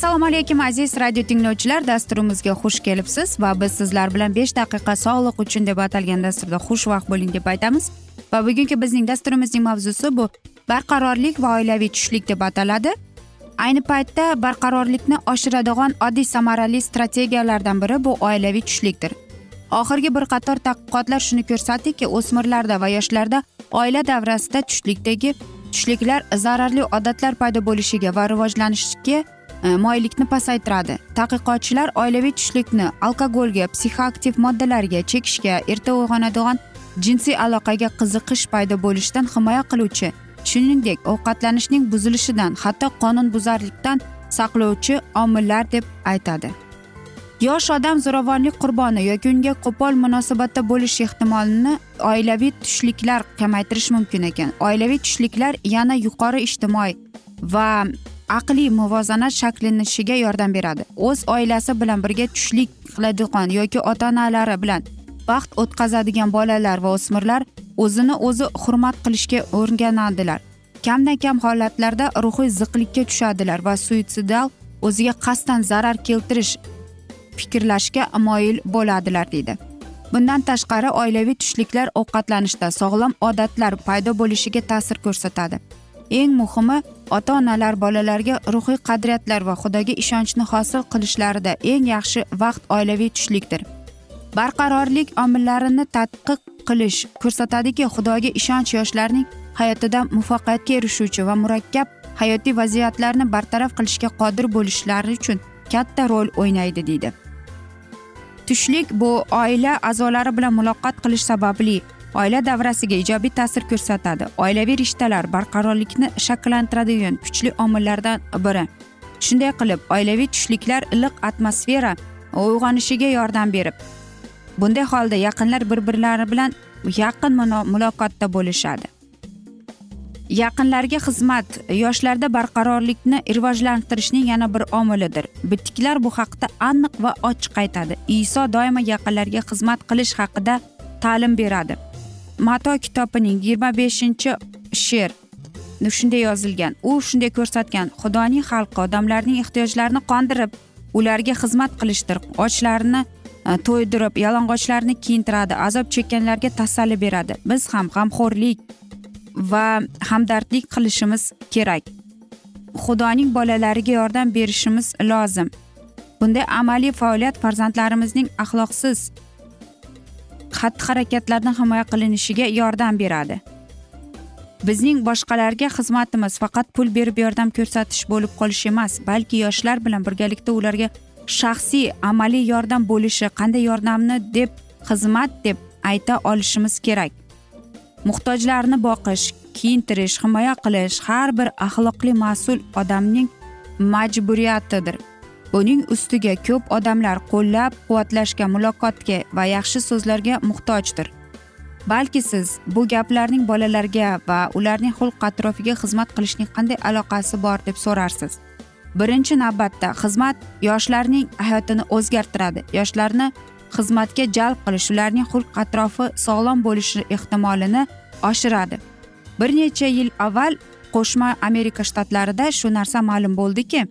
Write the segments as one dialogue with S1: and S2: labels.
S1: assalomu alaykum aziz radio tinglovchilar. Dasturimizga xush kelibsiz va biz sizlar bilan besh daqiqa sog'liq uchun deb atalgan dasturda xushvaqt bo'ling deb aytamiz. Va bugungi bizning dasturimizning mavzusi bu. Barqarorlik va oilaviy tushlik deb ataladi. Ayni paytda barqarorlikni oshiradigan oddiy samarali strategiyalardan biri bu oilaviy tushlikdir. Oxirgi bir qator tadqiqotlar shuni ko'rsatdiki o'smirlarda va yoshlarda oila davrasida tushlikdagi tushliklar zararli odatlar paydo bo'lishiga va rivojlanishiga e, moyillikni pasaytiradi. Tadqiqotchilar oilaviy tushlikni alkogolga psixoaktiv moddalarga chekishga erta uyg'onadigan jinsiy aloqaga qiziqish paydo bo'lishidan himoya qiluvchi shuningdek ovqatlanishning buzilishidan hatto qonunbuzarlikdan saqlovchi omillar deb aytadi. Yosh odam zo'ravonlik qurboni yoki unga qo'pol munosabatda bo'lish ehtimolini oilaviy tushliklar kamaytirish mumkin ekan. Oilaviy tushliklar yana yuqori ijtimoiy va aqliy muvozanat shakllanishiga yordam beradi. O'z oilasi bilan birga tushlik qiladigan yoki ota onalari bilan vaqt o'tkazadigan bolalar va o'smirlar o'zini o'zi hurmat qilishga o'rganadilar. Kamdan kam holatlarda ruhiy ziqlikka tushadilar va suitsidal o'ziga qasddan zarar keltirish fikrlashga moyil bo'ladilar deydi. Bundan tashqari oilaviy tushliklar ovqatlanishda sog'lom odatlar paydo bo'lishiga ta'sir ko'rsatadi. Eng muhimi ota onalar bolalarga ruhiy qadriyatlar va xudoga ishonchni hosil qilishlarida eng yaxshi vaqt oilaviy tushlikdir. Barqarorlik omillarini tadqiq qilish ko'rsatadiki xudoga ishonch yoshlarning hayotida muvaffaqiyatga erishuvchi va murakkab hayotiy vaziyatlarni bartaraf qilishga qodir bo'lishlari uchun katta rol o'ynaydi deydi. Tushlik bu oila a'zolari bilan muloqot qilish sababli oila davrasiga ijobiy ta'sir ko'rsatadi. Oilaviy rishtalar barqarorlikni shakllantiradigan kuchli omillardan biri. Shunday qilib oilaviy tushliklar iliq atmosfera uyg'onishiga yordam berib bunday holda yaqinlar bir birlari bilan yaqin muloqotda bo'lishadi. Yaqinlarga xizmat yoshlarda barqarorlikni rivojlantirishning yana bir omilidir. Bitiklar bu haqda aniq va ochiq aytadi. Iso doimo yaqinlarga xizmat qilish haqida ta'lim beradi. Mato kitobining yigirma beshinchi she'r. Shunday yozilgan. U shunday ko'rsatgan. Xudoning xalqi odamlarning ehtiyojlarini qondirib ularga xizmat qilishdir. Ochlarni e, to'ydirib yalang'ochlarni kiyintiradi azob chekkanlarga tasalli beradi. Biz ham g'amxo'rlik va hamdardlik qilishimiz kerak. Xudoning bolalariga yordam berishimiz lozim. Bunday amaliy faoliyat farzandlarimizning axloqsiz xatti harakatlardan himoya qilinishiga yordam beradi. Bizning boshqalarga xizmatimiz faqat pul berib yordam ko'rsatish bo'lib qolish emas balki yoshlar bilan birgalikda ularga shaxsiy amaliy yordam bo'lishi qanday yordamni deb xizmat deb ayta olishimiz kerak. Muhtojlarni boqish kiyintirish himoya qilish har bir axloqli mas'ul odamning majburiyatidir. Buning ustiga ko'p odamlar qo'llab quvvatlashga muloqotga va yaxshi so'zlarga muhtojdir. Balki siz bu gaplarning bolalarga va ularning xulq atrofiga xizmat qilishning qanday aloqasi bor deb so'rarsiz? Birinchi navbatda xizmat yoshlarning hayotini o'zgartiradi. Yoshlarni xizmatga jalb qilish ularning xulq atrofi sog'lom bo'lishi ehtimolini oshiradi. Bir necha yil avval qo'shma amerika shtatlarida shu narsa ma'lum bo'ldiki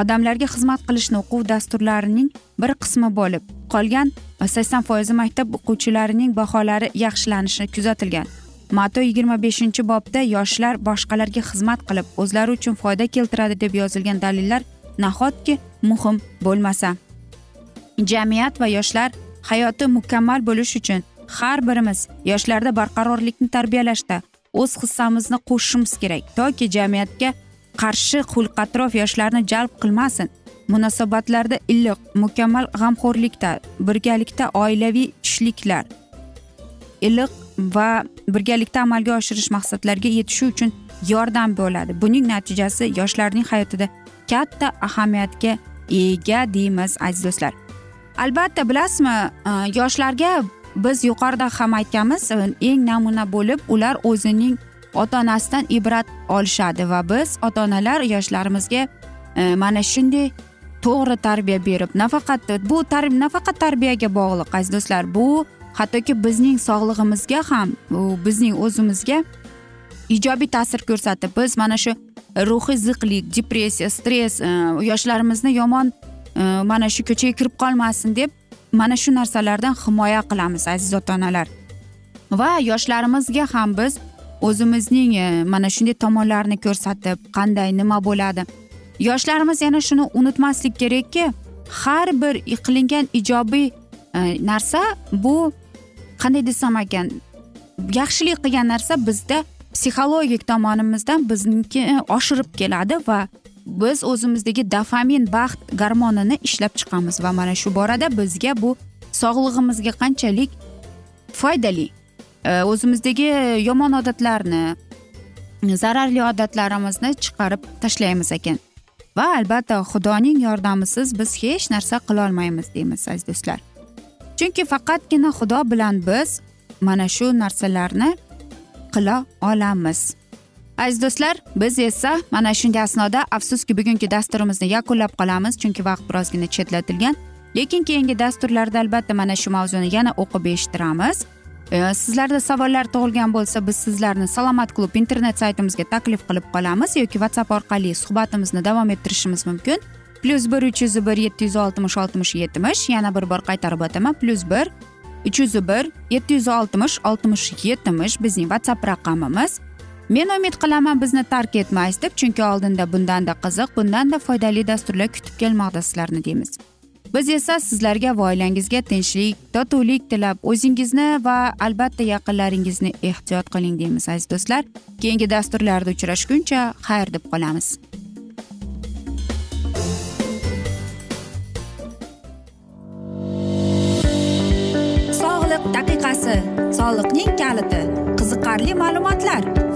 S1: odamlarga xizmat qilishni o'quv dasturlarining bir qismi bo'lib qolgan sakson foizi maktab o'quvchilarining baholari yaxshilanishi kuzatilgan. Mato yigirma beshinchi bobda yoshlar boshqalarga xizmat qilib o'zlari uchun foyda keltiradi deb yozilgan dalillar nahotki muhim bo'lmasa. Jamiyat va yoshlar hayoti mukammal bo'lishi uchun har birimiz yoshlarda barqarorlikni tarbiyalashda o'z hissamizni qo'shishimiz kerak. Toki jamiyatga qarshi xulq atrof yoshlarni jalb qilmasin munosabatlarda iliq mukammal g'amxo'rlikda birgalikda oilaviy tushliklar iliq va birgalikda amalga oshirish maqsadlariga yetishi uchun yordam bo'ladi. Buning natijasi yoshlarning hayotida katta ahamiyatga ega deymiz aziz do'stlar. Albatta bilasizmi e, yoshlarga biz yuqorida ham aytganmiz e, eng namuna bo'lib ular o'zining ota onasidan ibrat olishadi va biz ota onalar yoshlarimizga e, mana shunday to'g'ri tarbiya berib nafaqat bu tar nafaqat tarbiyaga bog'liq aziz do'stlar bu hattoki bizning sog'lig'imizga ham bizning o'zimizga ijobiy ta'sir ko'rsatib biz mana shu ruhiy ziqlik depressiya stress yoshlarimizni yomon mana shu ko'chaga kirib qolmasin deb mana shu narsalardan himoya qilamiz aziz ota onalar va yoshlarimizga ham biz o'zimizning e, mana shunday tomonlarini ko'rsatib qanday nima bo'ladi? Yoshlarimiz yana shuni unutmaslik kerakki har bir qilingan ijobiy e, narsa bu qanday desam ekan yaxshilik qilgan narsa bizda psixologik tomonimizdan bizniki e, oshirib keladi va biz o'zimizdagi dofamin baxt gormonini ishlab chiqamiz va mana shu borada bizga bu sog'lig'imizga qanchalik foydali. O'zimizdagi yomon odatlarni zararli odatlarimizni chiqarib tashlaymiz ekan. Va albatta xudoning yordamisiz biz hech narsa qilolmaymiz deymiz aziz do'stlar. Chunki faqatgina xudo bilan biz mana shu narsalarni qila olamiz. Aziz do'stlar biz esa mana shunday asnoda afsuski bugungi dasturimizni yakunlab qolamiz chunki vaqt birozgina chetlatilgan. Lekin keyingi dasturlarda albatta mana shu mavzuni yana o'qib eshittiramiz. Sizlarda savollar tug'ilgan bo'lsa biz sizlarni salomat klub internet saytimizga taklif qilib qolamiz yoki whatsapp orqali suhbatimizni davom ettirishimiz mumkin. Plyus bir uch yuz bir yetti yuz oltmish oltmish yetmish yana bir bor qaytarib o'taman. Plyus bir uch yuz bir yetti yuz oltmish oltmish yetmish bizning whatsapp raqamimiz. Men umid qilaman bizni tark etmaysiz deb chunki oldinda bundanda qiziq bundanda foydali dasturlar kutib kelmoqda sizlarni deymiz. Biz esa sizlarga va oilangizga tinchlik totuvlik tilab o'zingizni va albatta yaqinlaringizni ehtiyot qiling deymiz aziz do'stlar. Keyingi dasturlarda uchrashguncha xayr deb qolamiz.
S2: Sog'liq daqiqasi. Soliqning kaliti. Qiziqarli ma'lumotlar.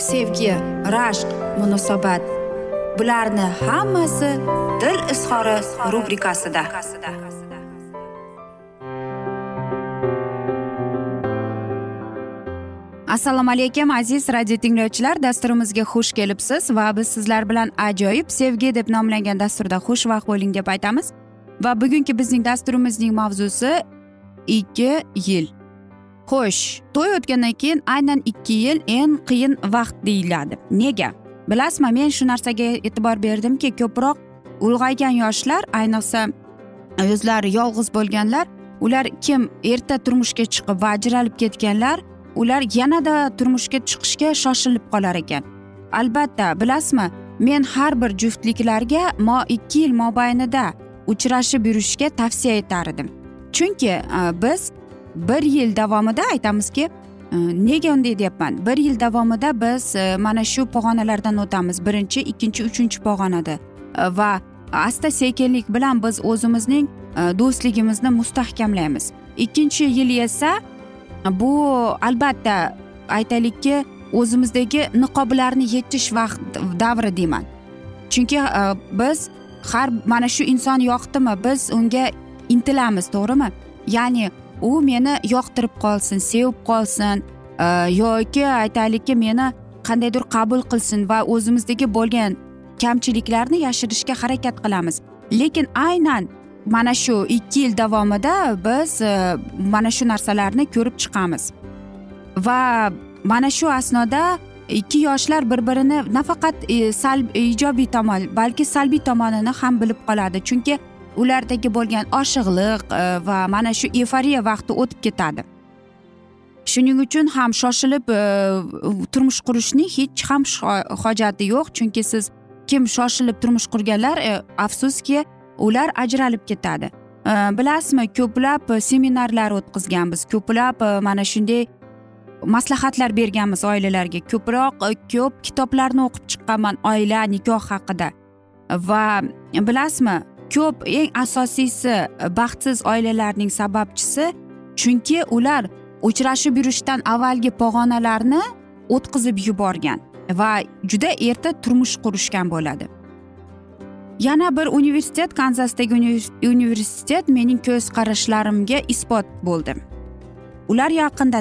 S1: sevgi rashq munosabat. Bularni hammasi dil izhori rubrikasida. Assalomu alaykum aziz radio tinglovchilar. Dasturimizga xush kelibsiz va biz sizlar bilan ajoyib sevgi deb nomlangan dasturda xushvaqt bo'ling deb aytamiz. Va bugungi bizning dasturimizning mavzusi ikki yil. Xo'sh to'y o'tgandan keyin aynan ikki yil eng qiyin vaqt deyiladi. Nega? Bilasizmi men shu narsaga e'tibor berdimki ko'proq ulg'aygan yoshlar ayniqsa o'zlari yolg'iz bo'lganlar ular kim erta turmushga chiqib va ajralib ketganlar ular yanada turmushga chiqishga shoshilib qolar ekan. Albatta bilasizmi men har bir juftliklarga mo ikki yil mobaynida uchrashib yurishga tavsiya etar edim. Chunki e, biz bir yil davomida aytamizki e, nega unday deyapman? Bir yil davomida biz e, mana shu pog'onalardan o'tamiz. Birinchi ikkinchi uchinchi pog'onada. E, va asta sekinlik bilan biz o'zimizning do'stligimizni mustahkamlaymiz. Ikkinchi yil esa bu albatta aytaylikki o'zimizdagi niqoblarni yechish vaqt davri deyman. Chunki biz har mana shu inson yoqdimi? Biz unga intilamiz to'g'rimi? Ya'ni u meni yoqtirib qolsin sevib qolsin e, yoki aytaylikki meni qandaydir qabul qilsin va o'zimizdagi bo'lgan kamchiliklarni yashirishga harakat qilamiz. Lekin aynan mana shu ikki yil davomida biz e, mana shu narsalarni ko'rib chiqamiz. Va mana shu asnoda ikki yoshlar bir birini nafaqat salb sal ijobiy tomon balki salbiy tomonini ham bilib qoladi. Chunki ulardagi bo'lgan oshiqliq e, va mana shu eforiya vaqti o'tib ketadi. Shuning uchun ham shoshilib e, turmush qurishning hech ham hojati yo'q. Chunki siz kim shoshilib turmush qurganlar e, afsuski ular ajralib ketadi. Bilasizmi ko'plab seminarlar o'tkazganmiz ko'plab mana shunday maslahatlar berganmiz oilalarga. Ko'proq ko'p kitoblarni o'qib chiqqanman oila nikoh haqida. Va bilasizmi ko'p eng asosiysi e, baxtsiz oilalarning sababchisi chunki ular uchrashib yurishdan avvalgi pog'onalarni o'tkazib yuborgan va juda erta turmush qurishgan bo'ladi. Yana bir universitet kanzasdagi universitet mening ko'z qarashlarimga isbot bo'ldi. Ular yaqinda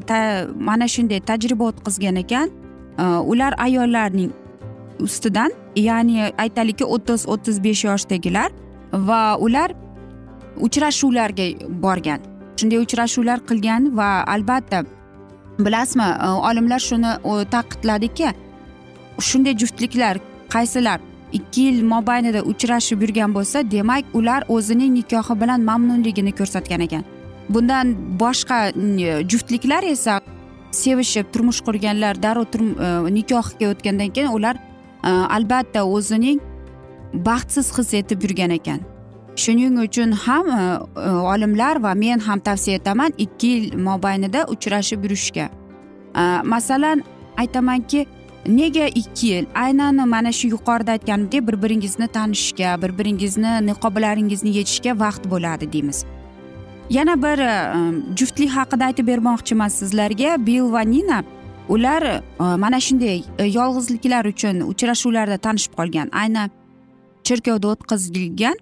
S1: mana shunday tajriba o'tkazgan ekan e, ular ayollarning ustidan ya'ni aytaylikki o'ttiz o'ttiz besh yoshdagilar va ular uchrashuvlarga borgan. Shunday uchrashuvlar qilgan va albatta bilasizmi e, olimlar shuni e, ta'kidladiki shunday juftliklar qaysilar ikki yil mobaynida uchrashib yurgan bo'lsa demak ular o'zining nikohi bilan mamnunligini ko'rsatgan ekan. Bundan boshqa e, juftliklar esa sevishib turmush qurganlar darrov nikohga o'tgandan keyin ular albatta o'zining baxtsiz his etib yurgan ekan. Shuning uchun ham e, olimlar va men ham tavsiya etaman ikki yil mobaynida uchrashib yurishga. E, masalan aytamanki nega ikki yil? Aynan mana shu yuqorida aytganimdek bir biringizni tanishishga bir biringizni niqoblaringizni yechishga vaqt bo'ladi deymiz. Yana bir e, juftlik haqida aytib bermoqchiman sizlarga. Bill va nina ular mana shunday yolg'izliklar uchun uchrashuvlarda tanishib qolgan. Aynan cherkovda o'tkazilgan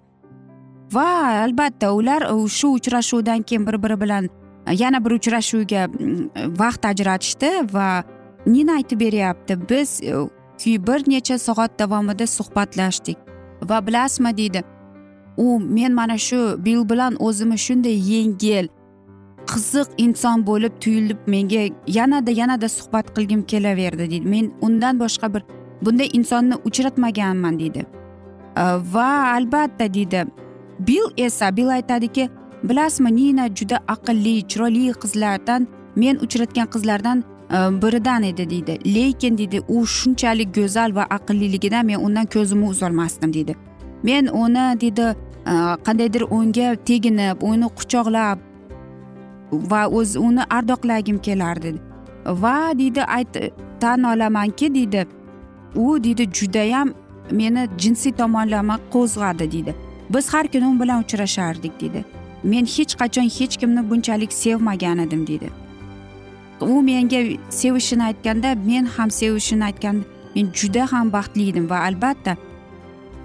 S1: va albatta ular shu uchrashuvdan keyin bir biri bilan e, yana bir uchrashuvga mm, vaqt ajratishdi va nina aytib beryapti biz e, bir necha soat davomida suhbatlashdik va bilasizmi? deydi. U men mana shu bil bilan o'zimni shunday yengil qiziq inson bo'lib tuyulib menga yanada yanada suhbat qilgim kelaverdi. deydi. Men undan boshqa bir bunday insonni uchratmaganman deydi. Va albatta deydi bil esa bil aytadiki bilasizmi nina juda aqlli chiroyli qizlardan men uchratgan qizlardan biridan edi deydi lekin deydi u shunchalik go'zal va aqlliligidan men undan ko'zimni uzolmasdim deydi men uni deydi qandaydir unga teginib uni quchoqlab va o'z uni ardoqlagim kelardi va deydi ayt tan olamanki deydi u deydi judayam meni jinsiy tomonlama qo'zg'adi deydi biz har kuni u bilan uchrashardik deydi men hech qachon hech kimni bunchalik sevmagan edim deydi u menga sevishini aytganda men ham sevishini aytganda men juda ham baxtli edim va albatta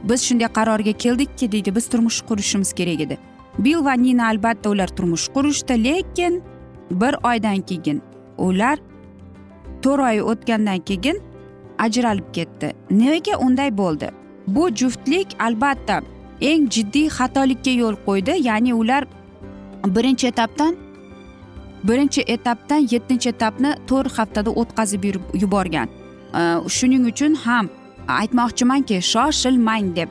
S1: biz shunday qarorga keldikki deydi biz turmush qurishimiz kerak edi bil va nina albatta ular turmush qurishdi lekin bir oydan keyin ular to'rt oy o'tgandan keyin ajralib ketdi. Nega unday bo'ldi? Bu juftlik albatta eng jiddiy xatolikka yo'l qo'ydi ya'ni ular birinchi etapdan birinchi etapdan yettinchi etapni to'rt haftada o'tkazib yuborgan. Shuning uchun ham aytmoqchimanki shoshilmang deb.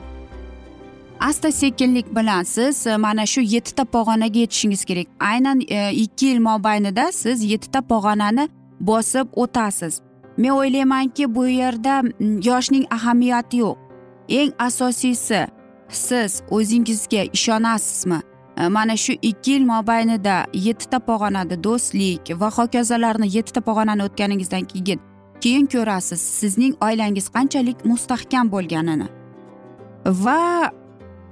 S1: Asta sekinlik bilan siz e, mana shu yettita pog'onaga yetishingiz kerak. Aynan e, ikki yil mobaynida siz yettita pog'onani bosib o'tasiz. Men o'ylaymanki bu yerda mm, yoshning ahamiyati yo'q. Eng asosiysi siz o'zingizga ishonasizmi? E, mana shu ikki yil mobaynida yettita pog'onada do'stlik va hokazolarni yettita pog'onani o'tganingizdan keyin keyin ko'rasiz sizning oilangiz qanchalik mustahkam bo'lganini. Va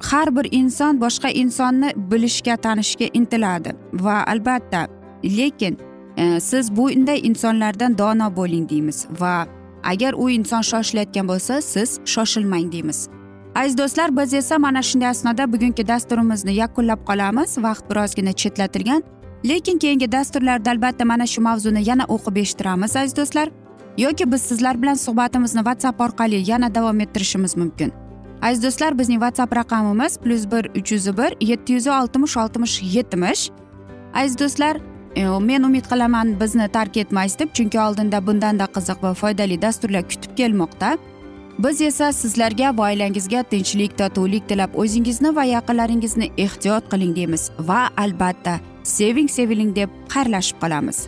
S1: har bir inson boshqa insonni bilishga tanishga intiladi. Va albatta lekin Э, siz bunday insonlardan dono bo'ling deymiz va agar u inson shoshilayotgan bo'lsa siz shoshilmang deymiz. Aziz do'stlar biz esa mana shunday asnoda bugungi dasturimizni yakunlab qolamiz vaqt birozgina chetlatilgan lekin keyingi dasturlarda albatta mana shu mavzuni yana o'qib eshittiramiz aziz do'stlar yoki biz sizlar bilan suhbatimizni whatsapp orqali yana davom ettirishimiz mumkin. Aziz do'stlar bizning whatsapp raqamimiz plyus bir uch yuz bir yetti yuz oltmish oltmish yetmish. Aziz do'stlar E, men umid qilaman bizni tark etmaysiz deb chunki oldinda bundanda qiziq va foydali dasturlar kutib kelmoqda. Biz esa sizlarga va oilangizga tinchlik totuvlik tilab o'zingizni va yaqinlaringizni ehtiyot qiling deymiz va albatta seving seviling deb xayrlashib qolamiz.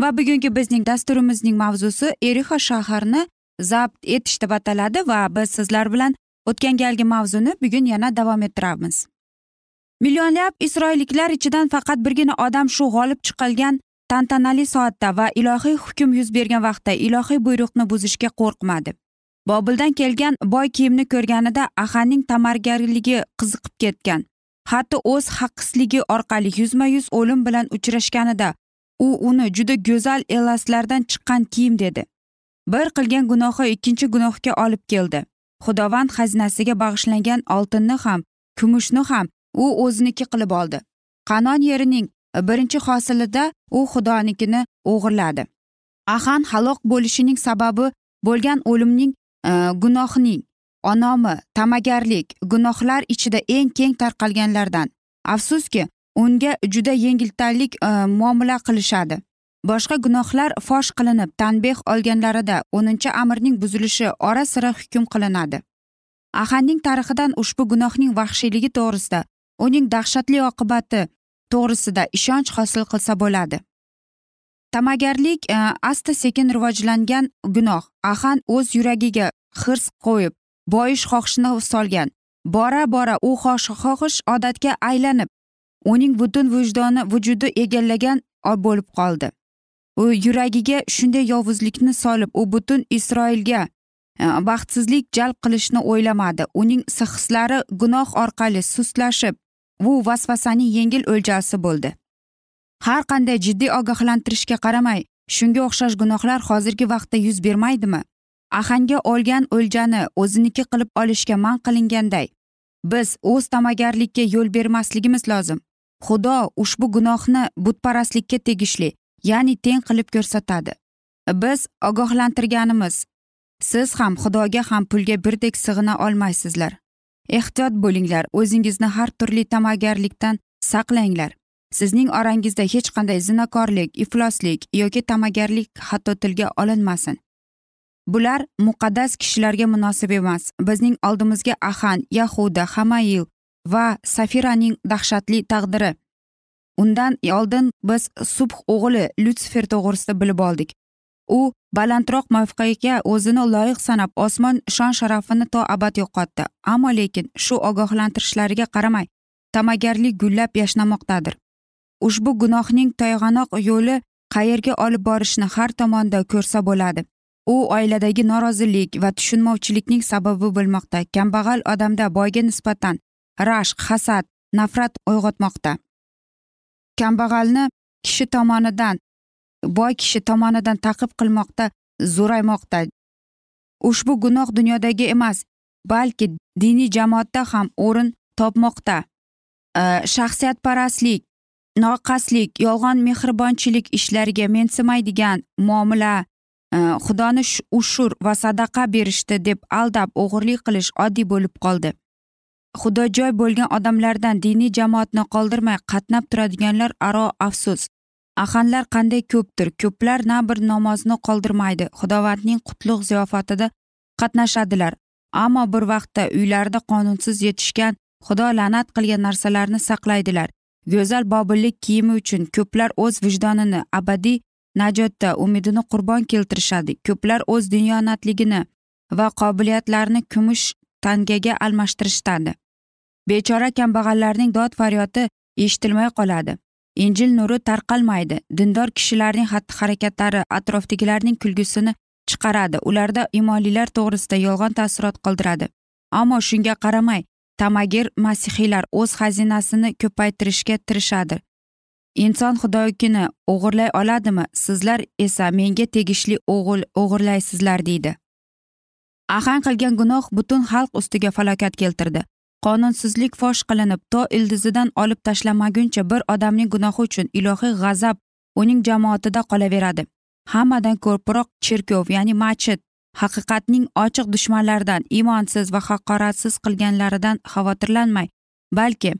S1: Va bugungi bizning dasturimizning mavzusi erixa shaharni zabt etish deb ataladi va biz sizlar bilan o'tgan galgi mavzuni bugun yana davom ettiramiz. Millionlab isroilliklar ichidan faqat birgina odam shu g'olib chiqilgan tantanali soatda va ilohiy hukm yuz bergan vaqtda ilohiy buyruqni buzishga qo'rqmadi. Bobildan kelgan boy kiyimni ko'rganida ahanning tamargarligi qiziqib ketgan hatto o'z haqqisligi orqali yuzma yuz o'lim bilan uchrashganida u uni juda go'zal elaslardan chiqqan kiyim dedi. Bir qilgan gunohi ikkinchi gunohga olib keldi. Xudovand xazinasiga bag'ishlangan oltinni ham kumushni ham u o'ziniki qilib oldi. Qanon yerining birinchi hosilida u xudonikini o'g'irladi. Ahan halok bo'lishining sababi bo'lgan o'limning e, gunohning onomi ta'magarlik gunohlar ichida eng keng tarqalganlardan. Afsuski unga juda yengiltallik e, muomala qilishadi. Boshqa gunohlar fosh qilinib tanbeh olganlarida o'ninchi amirning buzilishi ora sira hukm qilinadi. Ahanning tarixidan ushbu gunohning vahshiyligi to'g'risida uning dahshatli oqibati to'g'risida ishonch hosil qilsa bo'ladi. Ta'magarlik e, asta sekin rivojlangan gunoh ahan o'z yuragiga hirs qo'yib boyish xohishini solgan bora bora u xohish odatga aylanib uning butun vijdoni vujudi egallagan bo'lib qoldi. U yuragiga shunday yovuzlikni solib u butun isroilga e, baxtsizlik jalb qilishni o'ylamadi. Uning hislari gunoh orqali sustlashib u vasvasaning yengil o'ljasi bo'ldi. Har qanday jiddiy ogohlantirishga qaramay shunga o'xshash gunohlar hozirgi vaqtda yuz bermaydimi? Ahanga olgan o'ljani o'ziniki qilib olishga man qilinganday biz o'z ta'magarlikka yo'l bermasligimiz lozim. Xudo ushbu gunohni butparastlikka tegishli ya'ni teng qilib ko'rsatadi. Biz ogohlantirganimiz. Siz ham xudoga ham pulga birdek sig'ina olmaysizlar. Ehtiyot bo'linglar o'zingizni har turli ta'magarlikdan saqlanglar. Sizning orangizda hech qanday zinakorlik ifloslik yoki ta'magarlik hatto tilga olinmasin. Bular muqaddas kishilarga munosib emas. Bizning oldimizga ahan yahuda hamail va safiraning dahshatli taqdiri. Undan oldin biz subh o'g'li lyutsifer to'g'risida bilib oldik. U balandroq mavqega o'zini loyiq sanab osmon shon sharafini to abad yo'qotdi. Ammo lekin shu ogohlantirishlariga qaramay ta'magarlik gullab yashnamoqdadir ushbu gunohning toyg'anoq yo'li qayerga olib borishini har tomonda ko'rsa bo'ladi. U oiladagi norozilik va tushunmovchilikning sababi bo'lmoqda. Kambag'al odamda boyga nisbatan rashq hasad nafrat uyg'otmoqda. Kambag'alni kishi tomonidan boy kishi tomonidan taqib qilmoqda zo'raymoqda. Ushbu gunoh dunyodagi emas balki diniy jamoatda ham o'rin topmoqda. Shaxsiyatparastlik noqaslik yolg'on mehribonchilik ishlariga mensimaydigan muomala xudoni ushur va sadaqa berishdi deb aldab o'g'irlik qilish oddiy bo'lib qoldi. Xudojo'y bo'lgan odamlardan diniy jamoatni qoldirmay qatnab turadiganlar aro afsus. Ahanlar qanday ko'pdir ko'plar na bir namozni qoldirmaydi. Xudovandning qutlug' ziyofatida qatnashadilar. Ammo bir vaqtda uylarida qonunsiz yetishgan xudo la'nat qilgan narsalarni saqlaydilar. Go'zal bobillik kiyimi uchun ko'plar o'z vijdonini abadiy najotda umidini qurbon keltirishadi. Ko'plar o'z diyonatligini va qobiliyatlarini kumush tangaga almashtirishadi bechora kambag'allarning dod faryodi eshitilmay qoladi. Injil nuri tarqalmaydi. Dindor kishilarning xatti harakatlari atrofdagilarning kulgusini chiqaradi. Ularda imonlilar to'g'risida yolg'on taassurot qoldiradi. Ammo shunga qaramay tamagir masihiylar o'z xazinasini ko'paytirishga tirishadi. Inson xudoyikini o'g'irlay oladimi? Sizlar esa menga tegishli o'g'il o'g'irlaysizlar deydi. Ahang qilgan gunoh butun xalq ustiga falokat keltirdi. Qonunsizlik fosh qilinib to ildizidan olib tashlanmaguncha bir odamning gunohi uchun ilohiy g'azab uning jamoatida qolaveradi. Hammadan ko'proq cherkov ya'ni machit haqiqatning ochiq dushmanlaridan iymonsiz va haqoratsiz qilganlaridan xavotirlanmay balki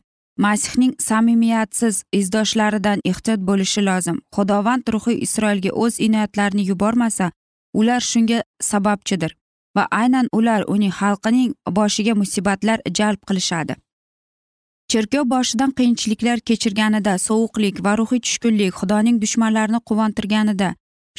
S1: masihning samimiyatsiz izdoshlaridan ehtiyot bo'lishi lozim. Xudovand ruhi isroilga o'z inoyatlarini yubormasa ular shunga sababchidir. Va aynan ular uning xalqining boshiga musibatlar jalb qilishadi. Cherkov boshidan qiyinchiliklar kechirganida sovuqlik va ruhiy tushkunlik xudoning dushmanlarini quvontirganida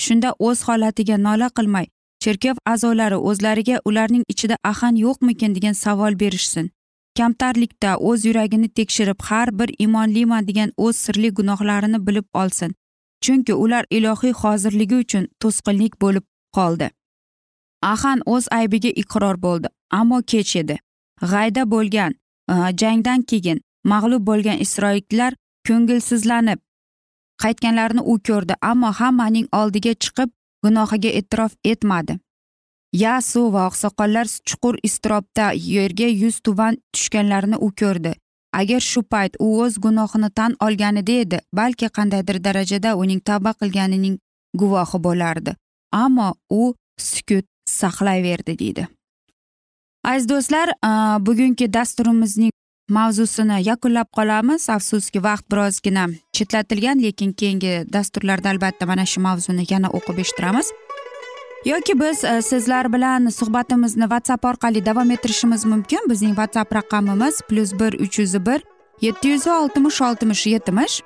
S1: shunda o'z holatiga nola qilmay cherkov a'zolari o'zlariga ularning ichida ahan yo'qmikin degan savol berishsin. Kamtarlikda o'z yuragini tekshirib har bir imonliman degan o'z sirli gunohlarini bilib olsin. Chunki ular ilohiy hozirligi uchun to'sqinlik bo'lib qoldi. Ahan o'z aybiga iqror bo'ldi ammo kech edi. G'ayda bo'lgan e, jangdan keyin mag'lub bo'lgan isroilliklar ko'ngilsizlanib qaytganlarini u ko'rdi ammo hammaning oldiga chiqib gunohiga e'tirof etmadi. Yasu va oqsoqollar chuqur iztirobda yerga yuz tuban tushganlarini u ko'rdi. Agar shu payt u o'z gunohini tan olganida edi balki qandaydir darajada uning tavba qilganining guvohi bo'lardi. Ammo u sukut saqlayverdi deydi. Aziz do'stlar bugungi dasturimizning mavzusini yakunlab qolamiz. Afsuski vaqt birozgina chetlatilgan lekin keyingi dasturlarda albatta mana shu mavzuni yana o'qib eshittiramiz. Yoki biz sizlar bilan suhbatimizni whatsapp orqali davom ettirishimiz mumkin. Bizning whatsapp raqamimiz plyus bir uch yuz bir yetti yuz oltmish oltmish yetmish.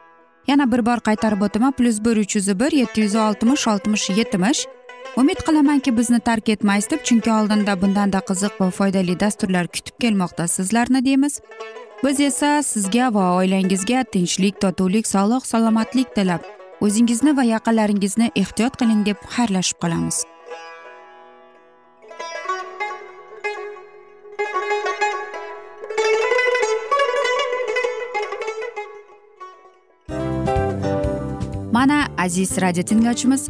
S1: Yana bir bor qaytarib o'taman plyus bir uch yuz bir yetti yuz oltmish oltmish yetmish. Umid qilamanki bizni tark etmaysiz deb chunki oldinda bundanda qiziq va foydali dasturlar kutib kelmoqda sizlarni deymiz. Biz esa sizga va oilangizga tinchlik totuvlik sog'lik salomatlik tilab o'zingizni va yaqinlaringizni ehtiyot qiling deb xayrlashib qolamiz. Mana aziz radio tinglovchimiz